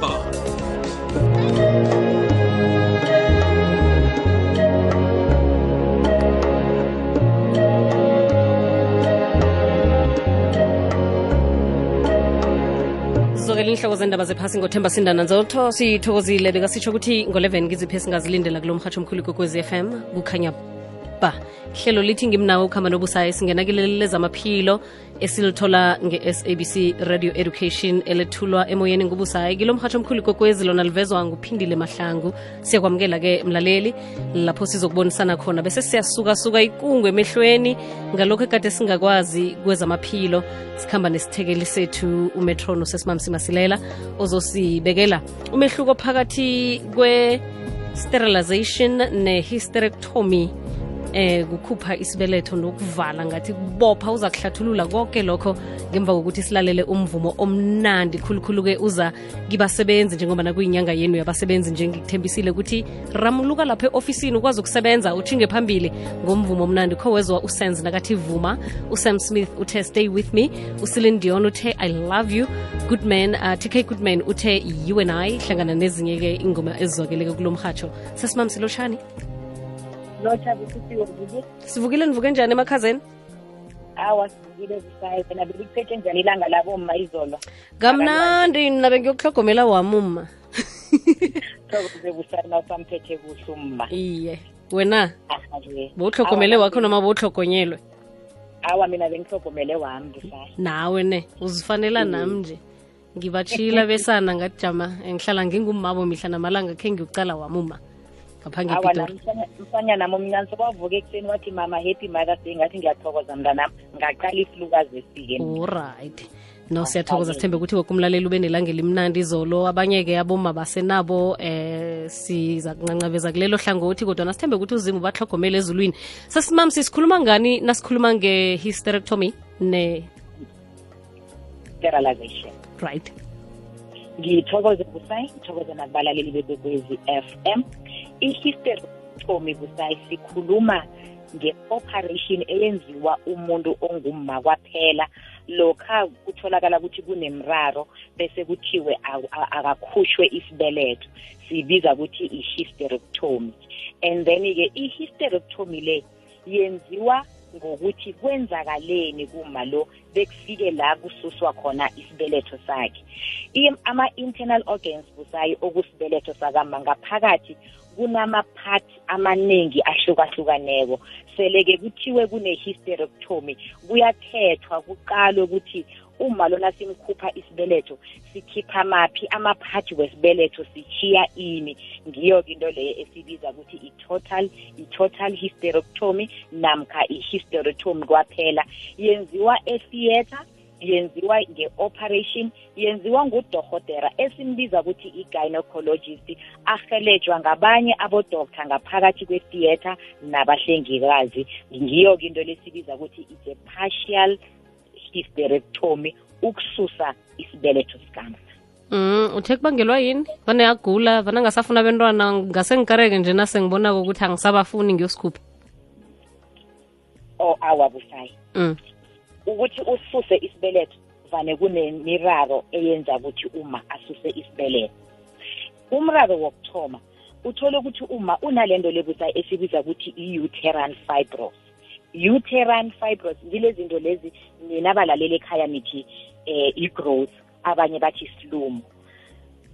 bar sizokela inhloko zendaba zephasi ngothemba sindana nzotho. Sithokozile bekasitsho ukuthi ngo-11 ngiziphi esingazilindela kulo mhatho omkhulu kokwezi FM kukhanya ba hlelo lithi ngimnawo ukuhamba nobusayi singena kileli lezamaphilo esilithola nge-sabc radio education elethulwa emoyeni ngubusayi kilo mhatsho omkhulu kokwezi lona livezwa nguphindile mahlangu. Siyakwamukela-ke mlaleli lapho sizokubonisana khona bese siyasukasuka ikungu emehlweni ngalokho ekade singakwazi kwezamaphilo. Sikhamba nesithekeli sethu umetrono sesimamsimasilela ozosibekela umehluko phakathi kwe-sterilization ne-hysterectomy eh kukhupha isibeletho nokuvala ngathi kubopha uza kuhlathulula konke lokho ngemva kokuthi silalele umvumo omnandi khulukhulu-ke uza kibasebenzi njengoba nakuyinyanga yenu yabasebenzi njengikuthembisile ukuthi ramuluka lapho e-ofisini ukwazi ukusebenza uthinge phambili ngomvumo omnandi. Kho wezwa usens nakathi vuma usam smith uthe stay with me. usilin dion uthe i love you. Goodman uh, tk goodman uthe you and i hlangana nezinye-ke ingoma ezizwakeleke kulo mhatsho sesimamsiloshani lotsha besifiwe vuki sivukile nivuke njani emakhazeni? Awa sivukile busayi wena belikuphethe njani ilanga labomma izolo? Kamnandi mina bengiyokuhlogomela wami umma. Thokoze busayi nawusamphethe kuhle umma. Iye wena bowuhlogomele wakho noma bowuhlogonyelwe awa mina bengihlogomele wami busayi nawe ne uzifanela nami nje. Ngibatshila besana ngajama ngihlala ngingumabo mihla namalanga khe ngiyokucala wami uma ngaphange mfanyana momncane sobavuka ekuseni wathi mama happy mother's day. Ngathi ngiyathokoza mntanami ngaqala isilukazi esike olright no siyathokoza sithembe ukuthi woke umlaleli ube nelanga elimnandi izolo abanye-ke aboma basenabo eh siza kuncancabeza kulelo hlangothi kodwa sithembe ukuthi uzimu ubahlogomele ezulwini. Sasimam sisikhuluma ngani nasikhuluma nge-hysterectomy ne sterilization. Right ngithokoze busayi ngithokoze nakubalaleli bekwekwezi FM i-hysterectomy busayi sikhuluma nge-operation eyenziwa umuntu ongumma kwaphela. Lokha kutholakala ukuthi kunemraro bese kuthiwe akakhushwe isibeletho siyibiza ukuthi i-hysterectomy and then-ke i-hysterectomy le yenziwa ngokuthi kwenzakaleni kuma lo bekufike la kususwa khona isibeletho sakhe. Ama-internal organs busayi okusibeletho sakama ngaphakathi kunama-part amaningi ahlukahlukaneko. Sele-ke kuthiwe kune-hysterectomy kuyakhethwa kuqalwe ukuthi uma lona simkhupha isibeletho sikhipha maphi amaphathi wesibeletho sichiya ini. Ngiyo-ke into leyo esibiza ukuthi i-total i-total hysterectomy namkha i-hysterectomy kwaphela. Yenziwa etheatre yenziwa nge-operation yenziwa ngudorhotera esimbiza ukuthi i-gynecologist ahelejwa ngabanye abodoktar ngaphakathi kwe-theatre nabahlengikazi. Ngiyo-ke into lesibiza ukuthi it's a partial hysterectomy ukususa isibeletho sikamsa. Mm, uthe kubangelwa yini? Vane yagula vane ngasafuna abentwana ngase ngikareke nje nasengibonako ukuthi angisabafuni ngiyosikhupha. O awabusayi mm. ukuthi ususe isibeletho vane kunemiraro eyenza ukuthi uma asuse isibeletho. Umraro wokuthoma uthole ukuthi uma unalento lebusa esibiza ukuthi i-uterine fibros uterine fibros zile zinto lezi nina abalaleli ekhaya nithi eh i-growth. Abanye bathi slumo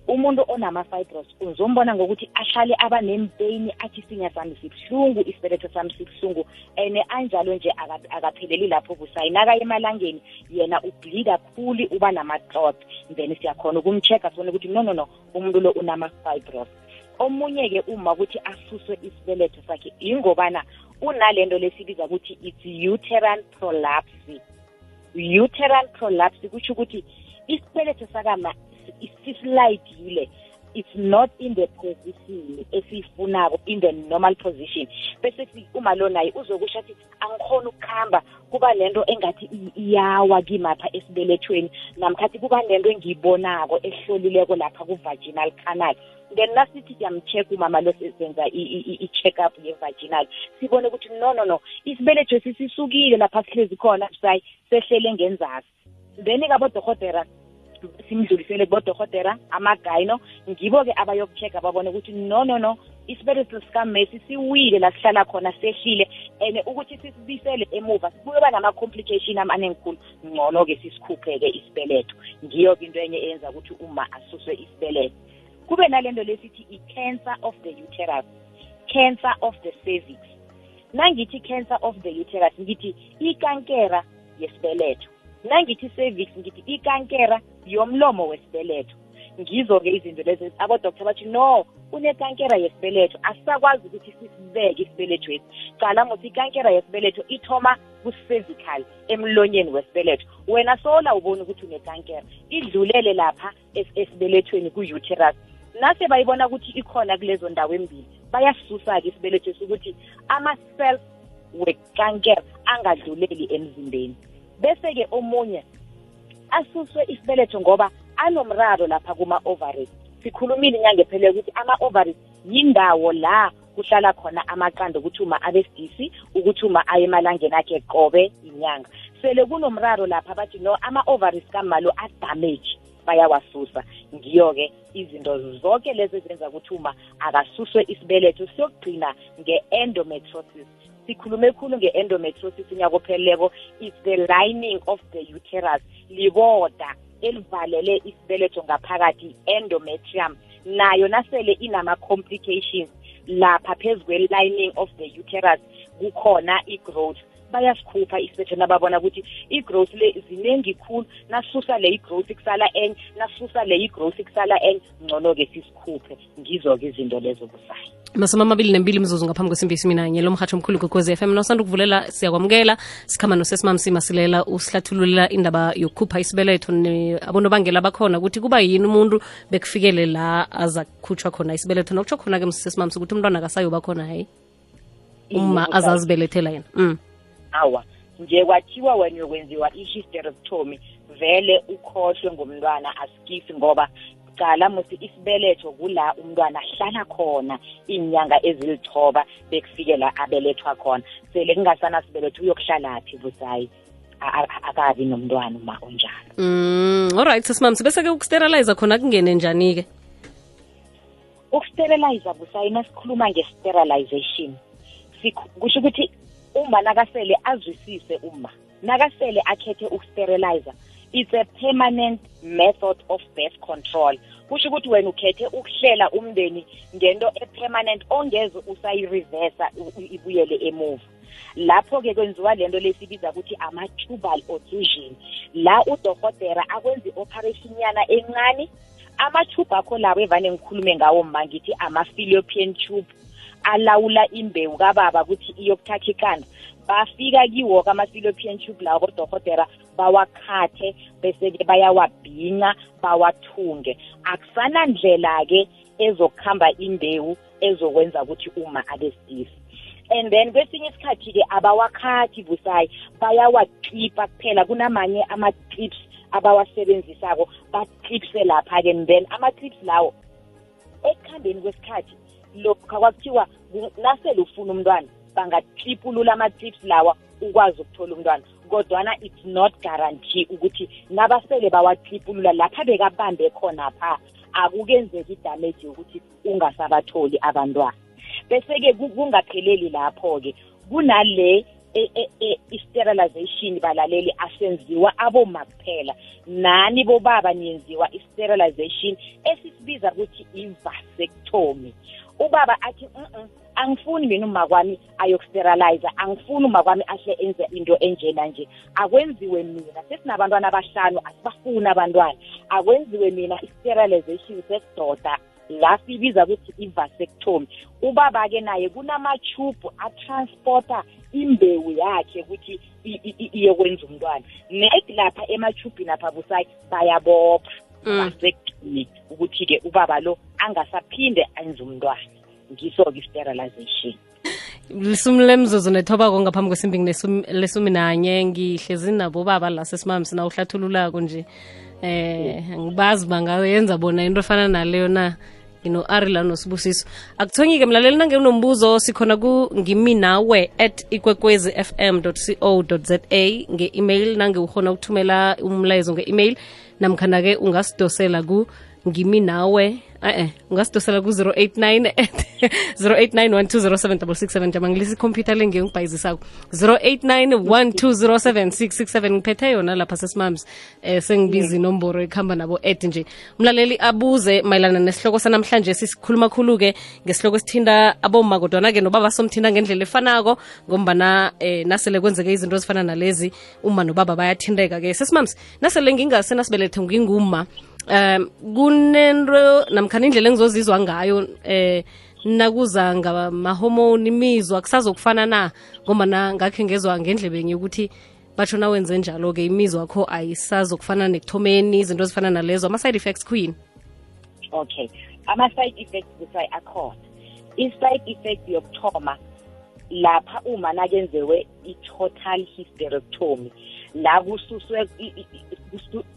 umuntu onama-fibros uzombona ngokuthi ahlale aba nempeyini athi isinya sami sibuhlungu isibeletho sami sibuhlungu and anjalo nje aka- akapheleli lapho busayi. Nakaye emalangeni yena ubleeda khulu uba nama-clot. Then siyakhona ukumcheck-a sibone ukuthi no no no umuntu lo unama-fibros omunye-ke uma ukuthi asuswe isibeletho sakhe yingobana unalento lesibiza ukuthi it's uterine prolapse. Uterine prolapse kusho ukuthi isibeletho sakama sisilayidile it's not in the position esiyifunako in the normal position. Bese si- uma lo naye uzokusho athi angikhona ukuhamba kuba nento engathi i- iyawa kimapha esibelethweni namkhathi kuba nento engiyibonako ehlolileko lapha ku-vaginal canal. Then nasithi siyamcheck umama lo senza i-check up ye-vaginal. Sibone ukuthi no no no isibeletho sisisukile lapha sihlezi khona sayi sehlele ngenzasi. Then-ke abodokotera simdlulisele kubodorhotera amagayino ngibo-ke abayokucheck babone ukuthi no no no isibeletho sikamesi siwile la sihlala khona sehlile. And ukuthi sisibisele emuva sibuyoba nama-complication amaningi khulu. Ngcono-ke sisikhuphe-ke isibeletho. Ngiyo-ke into enye eyenza ukuthi uma asuswe isibeletho. Kube nalento lesithi i-cancer of the uterus cancer of the cervix. Nangithi cancer of the uterus ngithi ikankera yesibeletho. Nangithi cervix ngithi ikankera yomlomo wesibeletho. Ngizo-ke izinto lezi abodoktor bathi no unekankera yesibeletho. Asisakwazi ukuthi sisibeke isibelethwesi cala ngothi ikankera yesibeletho ithoma ku-cervical emlonyeni wesibeletho. Wena sola ubona ukuthi unekankera idlulele lapha esibelethweni ku-uterus. Nase bayibona ukuthi ikhona kulezo ndawo embili bayasisusa-ke isibelethwesi ukuthi ama-cells wekankera angadluleli emzimbeni. Bese-ke omunye asuswe isibeletho ngoba anomraro lapha kuma-ovaries sikhulumile inyanga ephelele ukuthi ama-ovaries yindawo la kuhlala khona amaqanda ukuthi uma abesidisi ukuthi uma aye emalangeni akhe qobe inyanga. Sele kunomraro lapha bathi no ama-ovaries kamalo adamage bayawasusa. Ngiyo-ke izinto zonke lezi ezenza ukuthi uma akasuswe isibeletho siyokugcina nge-endometrosis sikhulume khulu nge-endometrosis unyaka opheleleko. Is the lining of the uterus. Liboda elivalele isibeletho ngaphakathi endometrium. Nayo nasele inama-complications lapha phezu kwe-lining of the uterus kukhona i-growth. Bayasikhupha isibeletho nababona ukuthi i-growth le ziningi khulu nasusa le i-growth kusala enye nasusa le i-growth kusala enye ngcono-ke sisikhuphe. Ngizo-ke izinto lezo busayo masumi amabili nembili mzuzu ngaphambi kwesimbi mina lo mhatho omkhulu kokwezi FM nosanda ukuvulela siyakwamukela. Sikhamba nosesimamsima silela usihlathululela indaba yokukhupha isibeletho abonobangela bakhona ukuthi kuba yini umuntu bekufikele la aza kukhutshwa khona isibeletho. Nokutsho khona-ke msesimamsi ukuthi umntwana akasayoba khona hayi. Uma azazibelethela yena. Mm. Awa nje kwathiwa wena yokwenziwa i-hysterectomy vele ukhohlwe ngumntwana asikisi ngoba cala musi isibeletho kula umntwana ahlala khona iy'nyanga ezilithoba bekufike la abelethwa khona. Sele kungasana sibeletho uyokuhlalaphi busayi akabi nomntwana uma onjalo mm, alright sesimamsi bese-ke ukusterilize khona kungene njani-ke? Ukusterilize busayi nasikhuluma nge-sterilization. Kusho ukuthi uma nakasele azwisise uma. Nakasele akhethe ukusterilize. It's a permanent method of birth control. Kusho ukuthi wena ukhethe ukuhlela umndeni ngento epermanent ongeze usayireversa ibuyele emuva. Lapho-ke kwenziwa lento lesibiza ukuthi ama-tubal occlusion. La udokotera akwenza i-operation yana encane. Amatube akho lawo evane ngikhulume ngawo mma ngithi ama-philiopian tube. Alawula imbewu kababa ukuthi iyokuthatha ikanda bafika kiwo-ke ama-philiopian tube lawo kodokotera bawakhathe bese-ke bayawabhinca bawathunge. Akusanandlela-ke ezokuhamba imbewu ezokwenza ukuthi uma abesidisi and then kwesinye isikhathi-ke abawakhathi busayi bayawaclipa kuphela. Kunamanye ama-clips abawasebenzisako baclipse lapha-ke. And then ama-clips lawo ekuhambeni kwesikhathi lokhu kwakuthiwa nasele ufuna umntwana bangaclipulula ama-clips lawa ukwazi ukuthola umntwana. Kodwana it's not guarantee ukuthi nabasele bawaclipulula lapha bekabambe khona pha akukenzeki idamage yokuthi ungasabatholi abantwana. Bese-ke kungapheleli lapho-ke kunale i-sterilization balaleli asenziwa aboma kuphela nani bobaba niyenziwa i-sterilization esisibiza ukuthi i-vasectomy. Ubaba athi mm angifuni mina uma kwami ayokusterilize angifuni uma kwami ahle enze into enjena nje. Akwenziwe mina sesinabantwana abahlanu asibafuni abantwana. Akwenziwe mina i-sterilization sesidoda la sibiza ukuthi i-vasectomy. Ubaba-ke naye kunama-tube atransporta imbewu yakhe ukuthi iyokwenza umntwana. Net lapha emathubhini apha busayi bayabopha. Vasectomy ukuthi-ke ubaba lo angasaphinde enze umntwana. Ngiso-ke i-sterilization. Lisumi lemzuzu nethobako ngaphambi kwesimbi lesumi nanye. Ngihlezi nabobaba la sesimami sina uhlathululako nje. Eh angibazi bangayenza bona into efana naleyo na ngino-ari la nosibusiso akuthonyi-ke mlaleli nange unombuzo sikhona ku ngimi nawe at ikwekwezi fm co za nge-email. Nange ukhona ukuthumela umlayezo nge-email namkhana-ke ungasidosela ku ngimi nawe eh ungasidosela ku-089 089 jama ngilisa ikhompyutha le ngiyongibhayizisako. 089 ngiphethe yona lapha sesimams eh sengibizi inomboro ekuhamba nabo ed nje. Umlaleli abuze mayelana nesihloko sanamhlanje sisikhuluma khulu-ke ngesihloko esithinda aboma kodwana-ke nobaba somthinda ngendlela efanako ngombana eh nasele kwenzeke izinto ezifana nalezi uma nobaba bayathindeka-ke sesimams nasele ngingasenasibelethe nginguma um kunento namkhana indlela engizozizwa ngayo eh nakuza ngamahomoni imizwa kusazokufana na ngombana ngakhe ngezwa ngendlebe yokuthi batsho wenze njalo-ke imizwa akho ayisazokufana nekuthomeni izinto ezifana nalezo. Ama-side effects queen? Okay. Ama-side effects kusayi akhona i-side effect yokuthoma lapha uma nakenziwe i-total hysterectomy la kususwe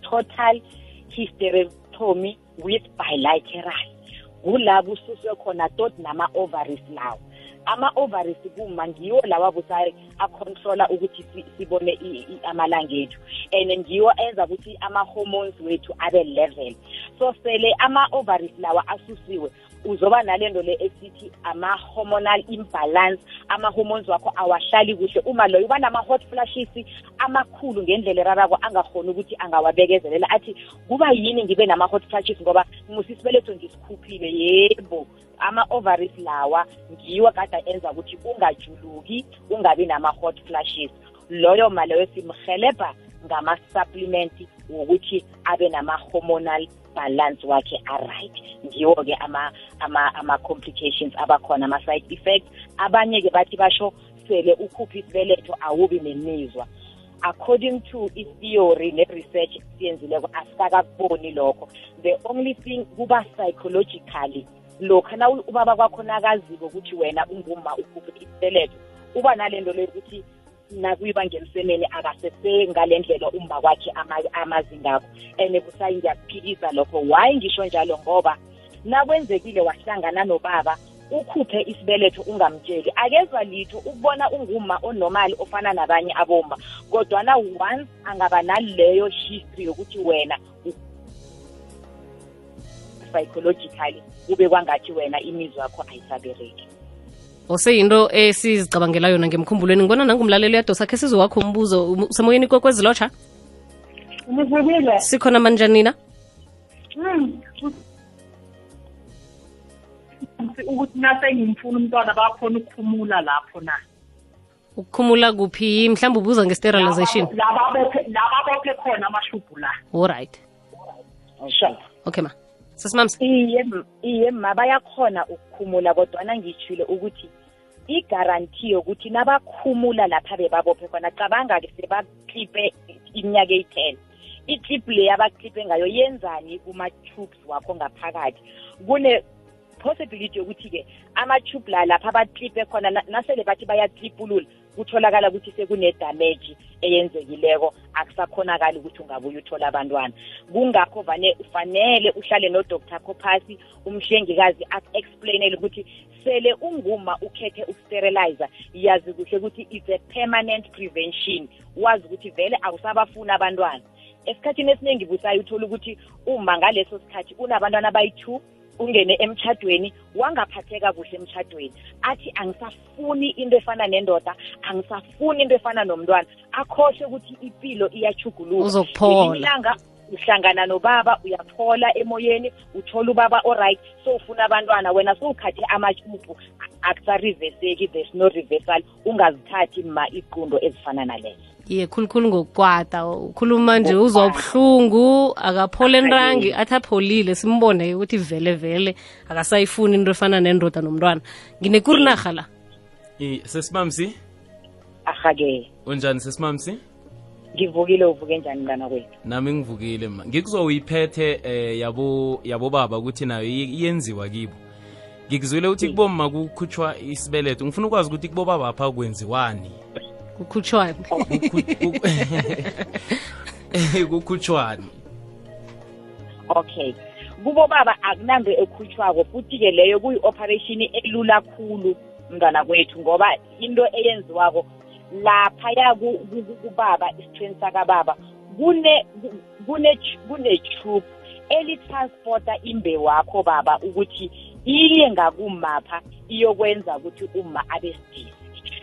total hysterectomy with bilateral kula kususwe khona tot nama-ovaries lawo. Ama-ovaries kuma ngiwo lawa busayi acontrola ukuthi si- sibone i- i- amalanga ethu. And ngiwo enza ukuthi ama-hormones wethu abe level. So sele ama-ovaries lawa asusiwe uzoba nalento le esithi ama-hormonal imbalance. Ama-hormones wakho awahlali kuhle. Uma loyo uba nama-hot flashes amakhulu ngendlela erarako angakhoni ukuthi angawabekezelela. Athi kuba yini ngibe nama-hot flashes ngoba musisibeletho ngisikhuphile yebo. Ama-ovaries lawa ngiwo kade enza ukuthi ungajuluki ungabi nama-hot flashes. Loyo maloyo simhelebha ngama-supplement wokuthi abe nama-hormonal balance wakhe aright. Ngiwo-ke ama-complications ama abakhona ama-side effects. Abanye-ke bathi basho sele ukhuphe isibeletho awubi nemizwa. According to i-theory ne-research siyenzileko asikakakuboni lokho. The only thing kuba psychologically lokha na ubaba kwakho nakaziko ukuthi wena unguma ukhuphe isibeletho uba nalento leyo ukuthi nakuyiba ngemsemeni akasese ngale ndlela umba kwakhe ama- amazingakho and kusayi ngiyakuphikisa lokho. Why? Ngisho njalo ngoba nakwenzekile wahlangana nobaba ukhuphe isibeletho ungamtsheli. Akezwa litho ukubona unguma onormal ofana nabanye abomba kodwana once angaba naleyo history yokuthi wena u- psychologically kube kwangathi wena imizwa yakho ayisabereki oseyinto esizicabangela yona ngemkhumbulweni. Ngibona nangumlaleli uyadosa khe sizowakho umbuzo. Semoyeni usemoyeni kokwezilotsha Ngivukile. sikhona manjanina Mm. ukuthi nasengimfuna umntwana bakhona ukukhumula lapho na? Ukukhumula kuphi? Mhlawumbe ubuza nge-sterilization. Laba bophe laba bophe khona amashubhu la. Alright sure okay ma. Sesimamsi iye iye ma bayakhona ukukhumula kodwana ngijhile ukuthi igaranti yokuthi nabakhumula lapha bebabophe khona cabanga-ke sebaklipe iminyaka eyi-ten. Iklip le abaklipe ngayo yenzani kuma-tubes wakho ngaphakathi? Kune possibility yokuthi-ke ama-tube la lapha baklipe khona na- nasele bathi bayaklipulula kutholakala ukuthi sekune-damage eyenzekileko akusakhonakali ukuthi ungabuye uthole abantwana. Kungakho vane fanele uhlale nodoktar kho phasi umhlengikazi aku-explainele ukuthi sele unguma ukhethe ukusterilizer yazi kuhle ukuthi it's a permanent prevention. Wazi ukuthi vele awusabafuni abantwana. Esikhathini esiningi busayo uthola ukuthi uma ngaleso sikhathi unabantwana abayi-two ungene emtshadweni wangaphatheka kuhle emtshadweni athi angisafuni into efana nendoda angisafuni into efana nomntwana. Akhohle ukuthi impilo iyachuguluka Uzokuphola. Ngelinye ilanga uhlangana nobaba uyaphola emoyeni uthola ubaba oright. So ufuna abantwana wena sowukhathe amashubhu akusariveseki there's no reversal. Ungazithathi ma iqundo ezifana nalezo. Ye khulukhulu ngokukwata ukhuluma nje uzwa ubuhlungu akaphole nrangi athi apholile. Simbone ukuthi vele vele. Akasayifuni into efana nendoda nomntwana. Nginekurinarha la? Eh, sesimamsi? Ahake unjani sesimamsi? Ngivukile uvuke njani mntana kwethu? Nami ngivukile ma. Ngikuzwa uyiphethe eh yabo yabo baba ukuthi nayo iyenziwa kibo. Ngikuzwile ukuthi kuboma kukhutshwa isibeletho. Ngifuna ukwazi ukuthi kubobaba pha kwenziwani kukhutshwane Kukhu- ku- kukhutshwani okay. Kubo baba akunanto ekhutshwako futhi-ke leyo kuyi-operation elula khulu mntwana kwethu ngoba into eyenziwako laphaya ku- ku- ku- kubaba isithweni sakababa kune ku- kune kune-tube elitransporta imbewu wakho baba ukuthi iye ngakumapha iyokwenza ukuthi uma abe sidisi.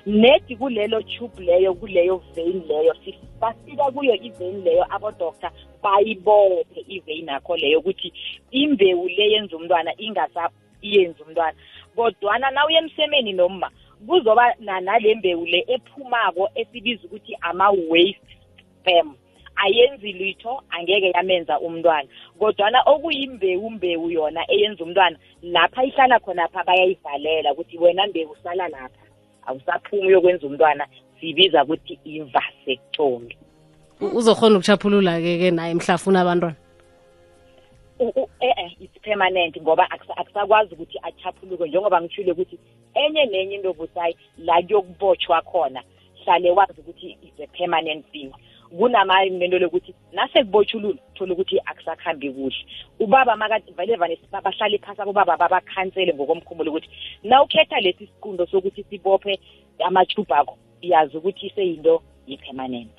Nedi kulelo tube leyo kuleyo vein leyo si- bafika kuyo ivein leyo abodokta bayibophe ivein yakho leyo ukuthi imbewu le yenza umntwana ingasayenzi umntwana. Kodwana na uye emsemeni noma kuzoba na- nale mbewu le ephumako esibiza ukuthi ama-waste sperm. Ayenzi litho angeke yamenza umntwana. Kodwana okuyimbewu mbewu yona eyenza umntwana lapha ihlala khonapha bayayivalela ukuthi wena mbewu sala lapha. Awusaphumi uyokwenza umntwana sibiza ukuthi ivasectomy U- uzokhona ukuchaphulula-ke ke naye mhlafuna abantwana? U- u- eh-eh it's permanent ngoba akusa- akusakwazi ukuthi achaphuluke njengoba ngishile ukuthi enye nenye into busayi la kuyokubotshwa khona hlale wazi ukuthi it's a permanent thing. Kunamento lokuthi nasekubotshulula thola ukuthi akusakhambi kuhle. Ubaba makathi vele vane si- bahlale phasi abobaba babakhansele ngokomkhumbulo ukuthi na ukhetha lesi siqundo sokuthi sibophe amatshubhu akho yazi ukuthi seyinto yi-permanent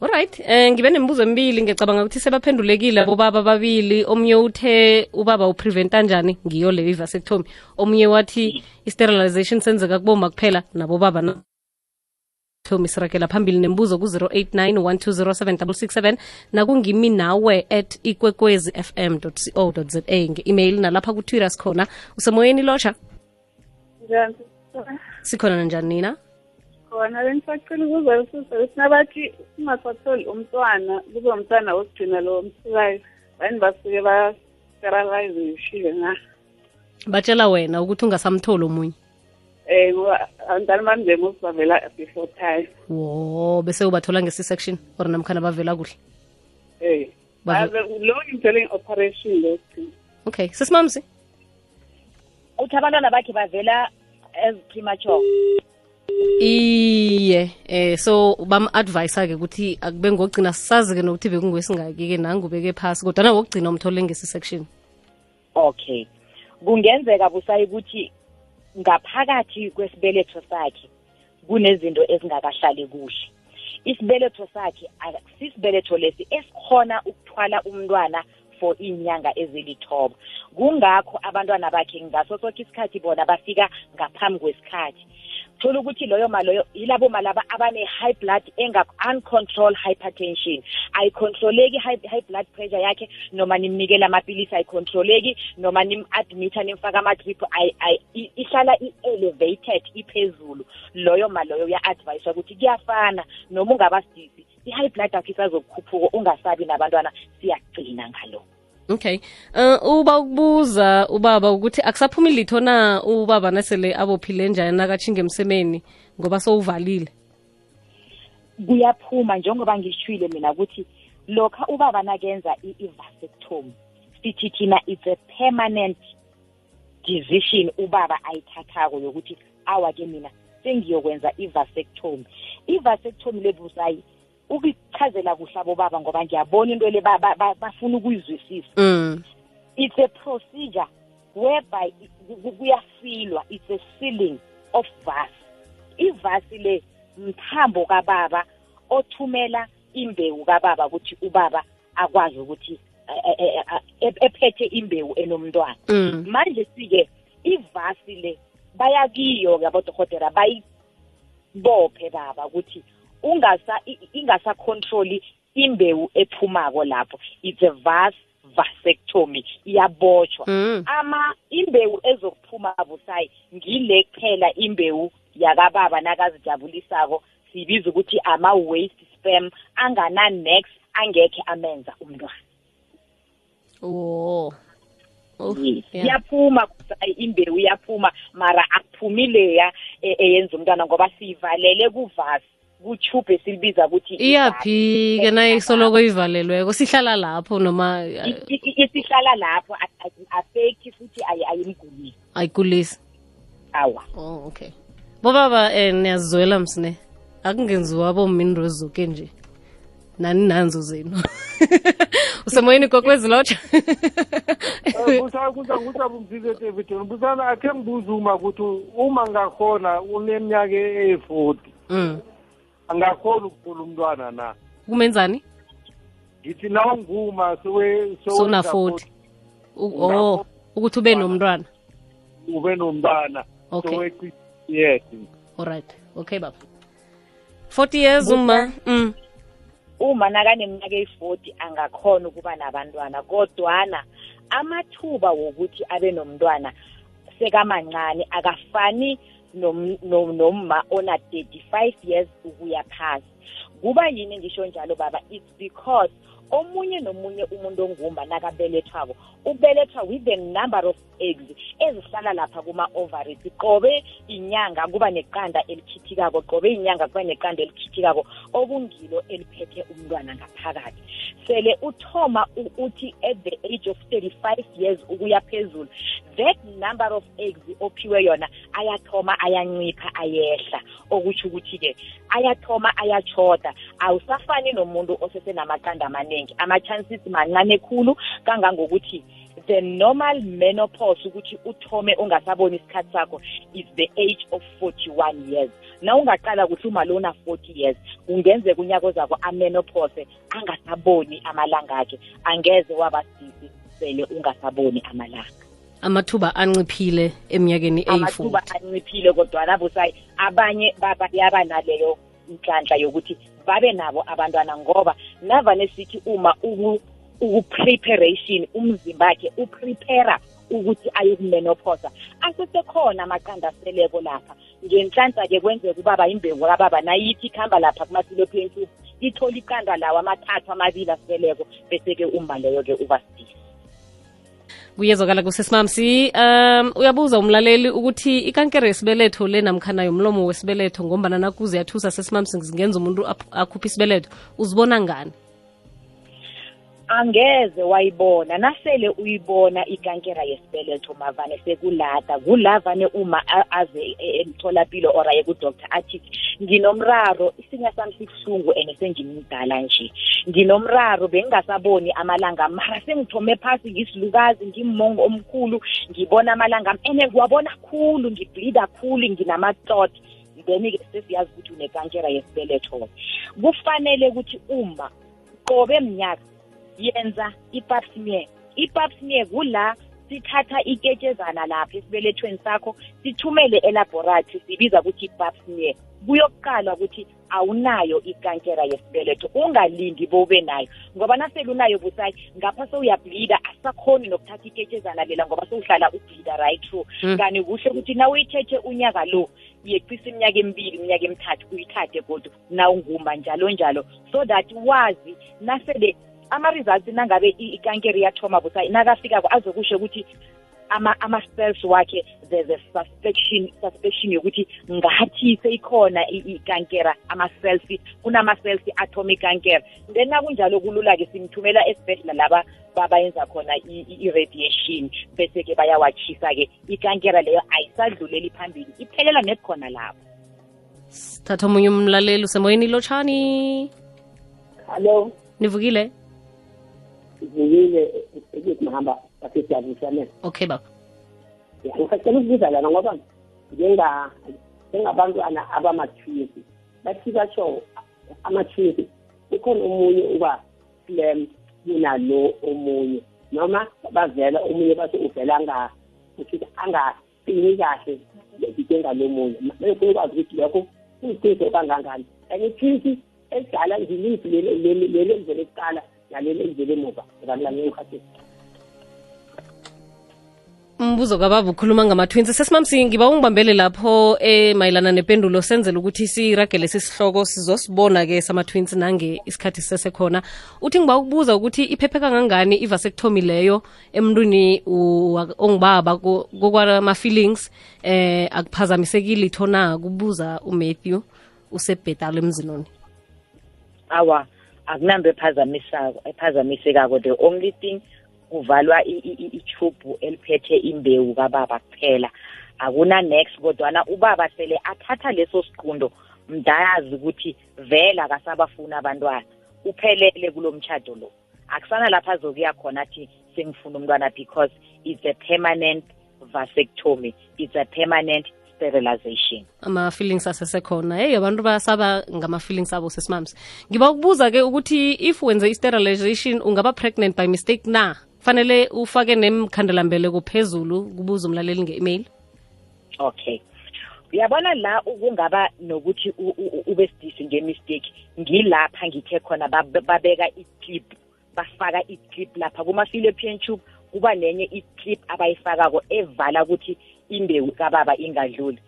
alright eh ngibe nemibuzo emibili ngiyacabanga ukuthi sebaphendulekile abobaba ababili. Omunye uthe ubaba upreventa njani? Ngiyo leyo ivasectomy omunye wathi i-sterilization senzeka kuboma kuphela nabobaba na? Thomi sirakela phambili nembuzo ku-089 1207667 nakungimi nawe at ikwekwezi fm co za nge-email nalapha kutwitter sikhona usemoyeni lotsha njani sikhona nanjani nina khona bengisacela ukuza lususe sinabathi ungasatholi umntwana kube umntwana wokugcina lowo msikayo bani basuke ba-sterilize ngishile na batshela wena ukuthi ungasamtholi omunye um ngoba abantwana bami bemusi bavela before time. Wo bese ubathola ngesi-section or namkhana bavela kuhle? Bave- lo ngimthole nge-operation lo. Wokugcina okay sisimamsi uthi abantwana bakhe bavela as premature. Iye eh so bam-advisa-ke ukuthi akube ngokugcina sazi-ke nokuthi bekungwesingaki-ke nangubeke phasi kodwa wokugcina umthole ngesi-section. Okay. Kungenzeka busayi ukuthi ngaphakathi kwesibeletho sakhe kunezinto ezingakahlali kuhle. Isibeletho sakhe sisibeletho lesi esikhona ukuthwala umntwana for iinyanga ezilithoba. Kungakho abantwana bakhe ngaso sonke isikhathi bona bafika ngaphambi kwesikhathi. Thola ukuthi loyo maloyo yilabo malaba abane-high blood enga-uncontrol hypertension. Ayicontroleki high, high blood pressure yakhe noma nimnikela amapilisi ayicontroleki noma nim-admitha nimfaka ama-drip ay- ay- i- ihlala i-elevated iphezulu. Loyo maloyo uya-advayiswa ukuthi kuyafana noma ungabasidisi i-high blood yakho isazokukhuphuka ungasabi nabantwana siyagcina ngalo okay. Uh, uba ukubuza ubaba ukuthi akusaphumi litho na? Ubaba nasele abophile njani nakatshinga emsemeni ngoba sowuvalile. Kuyaphuma njengoba ngishwile mina ukuthi lokha ubaba nakenza i-vasectomy sithi thina it's a permanent decision ubaba ayithathako yokuthi awa-ke mina sengiyokwenza i-vasectomy. I-vasectomy lebusayi ukuchazela kuhle abobaba ngoba ngiyabona into le ba- ba- ba- bafuna ukuyizwisisa mm. it's a procedure whereby ku- ku- kuyafilwa it's a sealing of vas ivasi le mthambo kababa othumela imbewu kababa ukuthi ubaba akwazi ukuthi eh, eh, eh, ephethe imbewu enomntwana Mm. manje sike ivasi le bayakiyo-ke abodokotela bayibophe baba ukuthi ungasa i- ingasacontroli imbewu ephumako lapho. It's a vas vasectomy. Iyabotshwa Mm. ama imbewu ezokuphuma busayi ngile kuphela imbewu yakababa nakazijabulisako sibiza ukuthi ama-waste sperm angana-nex angekhe amenza umntwana. Oh, iyaphuma imbewu iyaphuma mara akuphumi leya e- eyenza umntwana ngoba siyivalele kuvasi kutshubhe silibiza ukuthi iyaphi-ke? Naye isoloko ivalelweko sihlala lapho noma isihlala lapho afekhi futhi ayi- ayimgulisi. Ayigulisi? Awa. Oh okay. Bobaba eh niyazizwela msine. Akungenziwa bomini rezuke nje. Nani nanzo zenu usemoyeni kokwezi lotsha? Kusangusabumzise david busana akhe ngibuze uma ukuthi uma ngakhona uneminyaka eyi-forty angakhona ukukhula umntwana na? Kumenzani? Ngithi naw nguma sona 40 U- oh ukuthi ube nomntwana. Ube nomntwana. Okay. yes. Alright okay baba. 40 years uma mm. uma nakaneminyaka eyi-forty angakhona ukuba nabantwana kodwana amathuba wokuthi abe nomntwana sekamancane akafani nomma ona 35 years ukuya phasi. Kuba yini ngisho njalo baba? It's because omunye nomunye umuntu ongumba nakabelethwako ubelethwa with the number of eggs ezihlala lapha kuma-ovaries qobe inyanga kuba neqanda elikhithikako qobe inyanga kuba neqanda elikhithikako okungilo eliphethe umntwana ngaphakathi. Sele uthoma u- uthi at the age of 35 years ukuya phezulu that number of eggs ophiwe yona ayathoma ayancipha ayehla. Okutsho ukuthi-ke ayathoma ayachoda awusafani nomuntu osesenamaqanda amaningi ama-chances mancane khulu kangangokuthi the normal menopause ukuthi uthome ungasaboni isikhathi sakho is the age of 41 years. Na ungaqala kuthi uma lona 40 years kungenzeka unyaka ozako amenopause angasaboni amalanga akhe angeze wabasisi sele ungasaboni amalanga. Amathuba anciphile eminyakeni amathuba eyi-40 anciphile kodwana busayi abanye baba yaba naleyo inhlanhla yokuthi babe nabo abantwana ngoba navane sithi uma uku- uku-preparation umzimba wakhe uprepara ukuthi ayokumenophosa asesekhona amaqanda aseleko lapha. Ngenhlanhla-ke kwenzeka ubaba imbewu kababa nayithi ikuhamba lapha kuma-philopin tube ithola iqanda lawo amathathu amabili aseleko bese-ke uma leyo-ke ubasidisi kuyezwakala kusesimamsi um uyabuza umlaleli ukuthi ikankere yesibeletho le namkhana yomlomo wesibeletho ngombana nakuze yathusa sesimamsi ngenza umuntu akhuphe isibeletho uzibona ngani angeze wayibona nasele uyibona ikankera yesibeletho mavane sekulada kulavane uma aze e- emtholapilo or aye kudoctor athi nginomraro isinya sami sibuhlungu and sengimdala nje. Nginomraro bengingasaboni amalanga mara sengithome phasi ngisilukazi ngimmongo omkhulu ngibona amalanga ene ngiwabona khulu ngibleeda khulu nginamatot then-ke sesiyazi ukuthi unekankera yesibeletho kufanele ukuthi uma qobe mnyaka yenza i-pap smear i-pap smear kula sithatha iketshezana lapha esibelethweni sakho sithumele elaboratory sibiza ukuthi i-pap smear kuyokuqala ukuthi awunayo ikankera yesibeletho ungalindi bobe nayo. Ngoba nasele unayo busayi ngapha sewuyableeda asakhoni nokuthatha iketshezana lela ngoba sewuhlala ubleeda right through. Mm. kani kuhle ukuthi na uyithethe unyaka lo yeqisa iminyaka emibili iminyaka emithathu uyithathe kodwa nawungumba njalo njalo. So that wazi nasele ama-results nangabe i- ikankeri yathoma busayi nakafikako azokusho ukuthi ama ama-cells wakhe there's a suspicion suspicion yokuthi ngathi seyikhona i- ikankera ama-cells kunama-cells athoma ikankera then nakunjalo kulula-ke simthumela esibhedlela laba babayenza khona i- i- i-radiation bese-ke bayawatshisa-ke ikankera leyo ayisadluleli phambili iphelela nekukhona lapho. Sithatha omunye umlaleli usemoyeni lotshani. Hello, nivukile? Ngivile ukuthi mahamba basesiyavusaneni. okay baba Ngicela ukubuza lana ngoba njenga njengabantwana abamathwisi bathi basho amathwisi ukhona omunye uba slam kunalo omunye noma bavela omunye bathi uvela anga ukuthi angaqini kahle njengalo munye befuna ukwazi ukuthi lokho kuyiqiniso kangangani and ithwisi elidala ngiliphi leli leli elivele kuqala naleli elivele emuva ngalami ngikhathini umbuzo kababa ukhuluma ngama-twins. Sesimamsi ngiba ungibambele lapho eh mayelana nempendulo senzela ukuthi siragele sisihloko sizosibona-ke sama-twins nange isikhathi sisesekhona. Uthi ngiba ukubuza ukuthi iphephe kangangani ivasectomy emntwini u- ongibaba ko- kokwama-feelings eh akuphazamiseki litho na? Kubuza umatthew usebhetalo emzinoni awa akunambe ephazamisako ephazamisekako. The only thing kuvalwa i- i- i- itube eliphethe imbewu kababa kuphela. Akuna next kodwana ubaba sele athatha leso siqundo mdayazi ukuthi vele akasabafuna abantwana. Uphelele kulo mtshado lo. Akusana lapha azokuya khona athi sengifuna umntwana because it's a permanent vasectomy. It's a permanent sterilization ama-feelings asesekhona. Heyi abantu basaba ngama-feelings abo sesimams ngiba ukubuza-ke ukuthi if wenze i-sterilization ungaba pregnant by mistake na? Fanele ufake nemkhandelambeleko phezulu kubuza umlaleli nge-email. Okay. Uyabona la kungaba nokuthi ube sidisi ngemistake? Ngilapha ngithe khona babeka i-clip bafaka i-clip lapha kuma-philipian tube kuba nenye i-clip abayifakako evala ukuthi imbewu kababa ingadluli.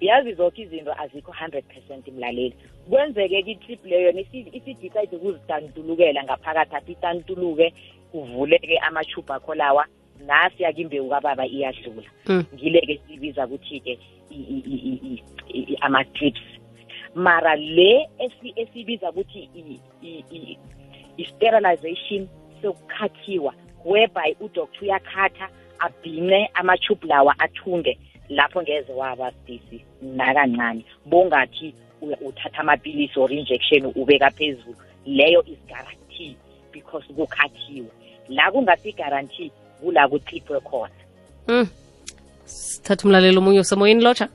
Uyazi zonke izinto azikho 100 percent mlaleli. Kwenzeke-ke i-clip leyo yona isi- isidecide ukuzitantulukela ngaphakathi athi itantuluke kuvuleke amatube akho lawa nasiya imbewu kababa iyadlula. Mm. ngile-ke sibiza ukuthi-ke i- i- i- i- i- i- ama-clips mara le esi- esibiza ukuthi i- i- i- i-sterilization sokukhathiwa whereby udoctor uyakhatha abhince ama-tube lawa athunge lapho ngeze waba sidisi nakancane. Bongathi uthatha amapilisi or injection ubeka phezulu. Leyo is guarantee because kukhathiwe. La kungasi guarantee kula kuchiphwe khona mm. sithatha umlalelo omunye usemoyeni lotsha?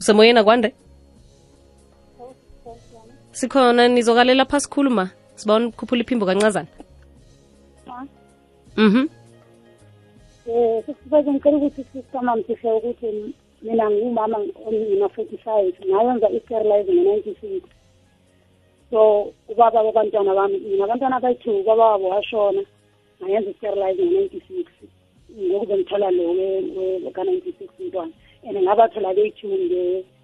Usemoyeni akwande? Sikhona nizokalela phasi khuluma sibawona ukhuphula iphimbo kancazana. Mhm um sisibaze ngicela ukuthi sisamamsise ukuthi mina ngumama ngina-forty five ngayenza i-sterilize ngo-ninety six so ubaba babantwana bami mina abantwana bayi-two ubaba wabo washona ngayenza i-sterilize ngo-ninety six ngoku bengithola lo ka-ninety six mntwana and ngabathola beyi-two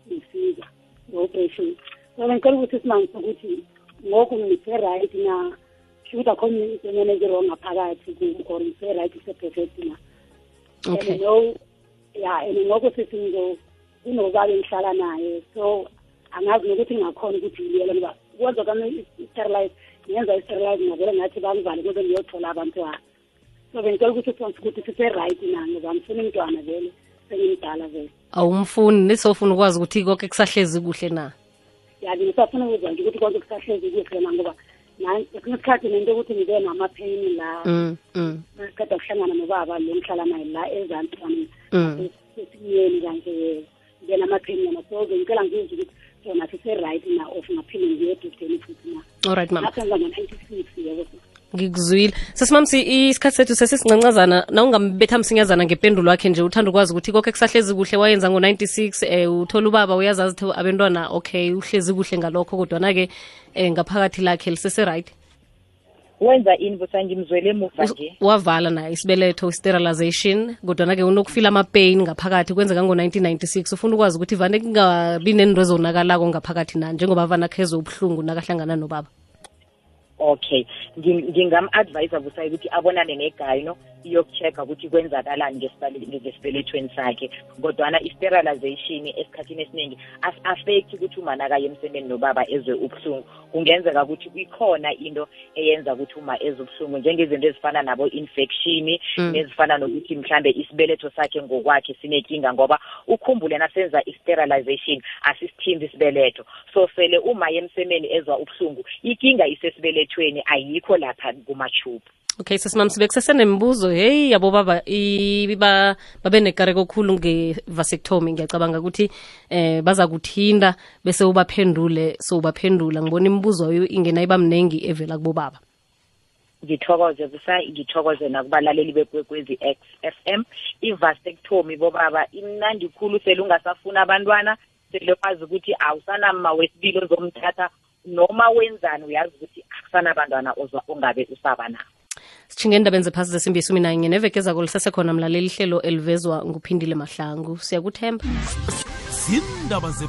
ngefika nge-operation so bengicela ukuthi simangise ukuthi ngoku ngise-right na shukuthi akho intonyana ezirong ngaphakathi ku- or ngise-right ise-perfect na. Okay. and no ya and ngoku sithi ngizo kunobaba engihlala naye so angazi nokuthi ngingakhona ukuthi ngiyele ngoba kwenza kwami i-sterilize ngenza i-sterilize ngavele ngathi bangivale kuze ngiyothola abantwana so bengicela ukuthi sonke ukuthi sise-right na ngoba ngifuna umntwana vele sengimdala vele awumfuni nisofuna ukwazi ukuthi konke kusahlezi kuhle na? Ya ngisafuna ukuzwa nje ukuthi konke kusahlezi kuhle na ngoba na- kwesinye isikhathi nento yokuthi ngibe namapheni la. Mm, mm, qeda kuhlangana nobaba lo ngihlala naye la ezantsi mm. sesimyeni kanje ngibe namapheninyana so bengicela ngizwe ukuthi sona sise-right na of ngaphinde ngiye edodeni futhi na. Alright mama. Ngikuzwile. Sesimamsi isikhathi sethu sesisincancazana na ungambetha msinyazana ngependulo wakhe nje uthanda ukwazi ukuthi konke kusahlezi kuhle wayenza ngo-96 eh uthola ubaba uyazazi ukuthi abentwana okay uhlezi kuhle ngalokho kodwana-ke eh ngaphakathi lakhe lisese-right wenza ini busangimzwele emuva nje. wavala naye isibeletho sterilization kodwana-ke unokufila ama-pain ngaphakathi kwenzeka ngo-1996 ufuna ukwazi ukuthi vane kungabi nento ezonakalako ngaphakathi na njengoba vana khezo ubuhlungu nakahlangana nobaba okay Nging- ngingam-advyisa busayi ukuthi abonane negayino iyoku-check-a ukuthi kwenzakalani ngesibale- ngesibelethweni sakhe. Kodwana i-sterilization esikhathini esiningi as-affect ukuthi uma nakaye emsemeni nobaba ezwe ubuhlungu. Kungenzeka ukuthi ikhona into eyenza ukuthi uma ezwe ubuhlungu njengezinto ezifana nabo-infection Mm. nezifana nokuthi mhlambe isibeletho sakhe ngokwakhe sinenkinga ngoba ukhumbule nasenza i-sterilization asisithimbi isibeletho. So sele uma emsemeni ezwa ubuhlungu inkinga isesibelethweni ayikho lapha kumatube okay sesimam sibe kusesenembuzo heyi yabo baba i- ba- babe nekareko khulu nge-vasectomy. Ngiyacabanga ukuthi eh baza kuthinda bese ubaphendule so ubaphendula ngibona imibuzo yo ingena iba mningi evela kubobaba. Ngithokoze busa ngithokoze nakubalaleli bekwekwezi X FM i-vasectomy bobaba imnandi khulu sele ungasafuna abantwana sele wazi ukuthi awusanama wesibili ozomthatha noma wenzani uyazi ukuthi akusana abantwana ozwa ungabe usaba nabo sithinge endabeni zephasi zesimbi isumi nanye neveke zako lisesekhona mlaleli ihlelo elivezwa nguphindile mahlangu. Siyakuthemba. Zindaba ze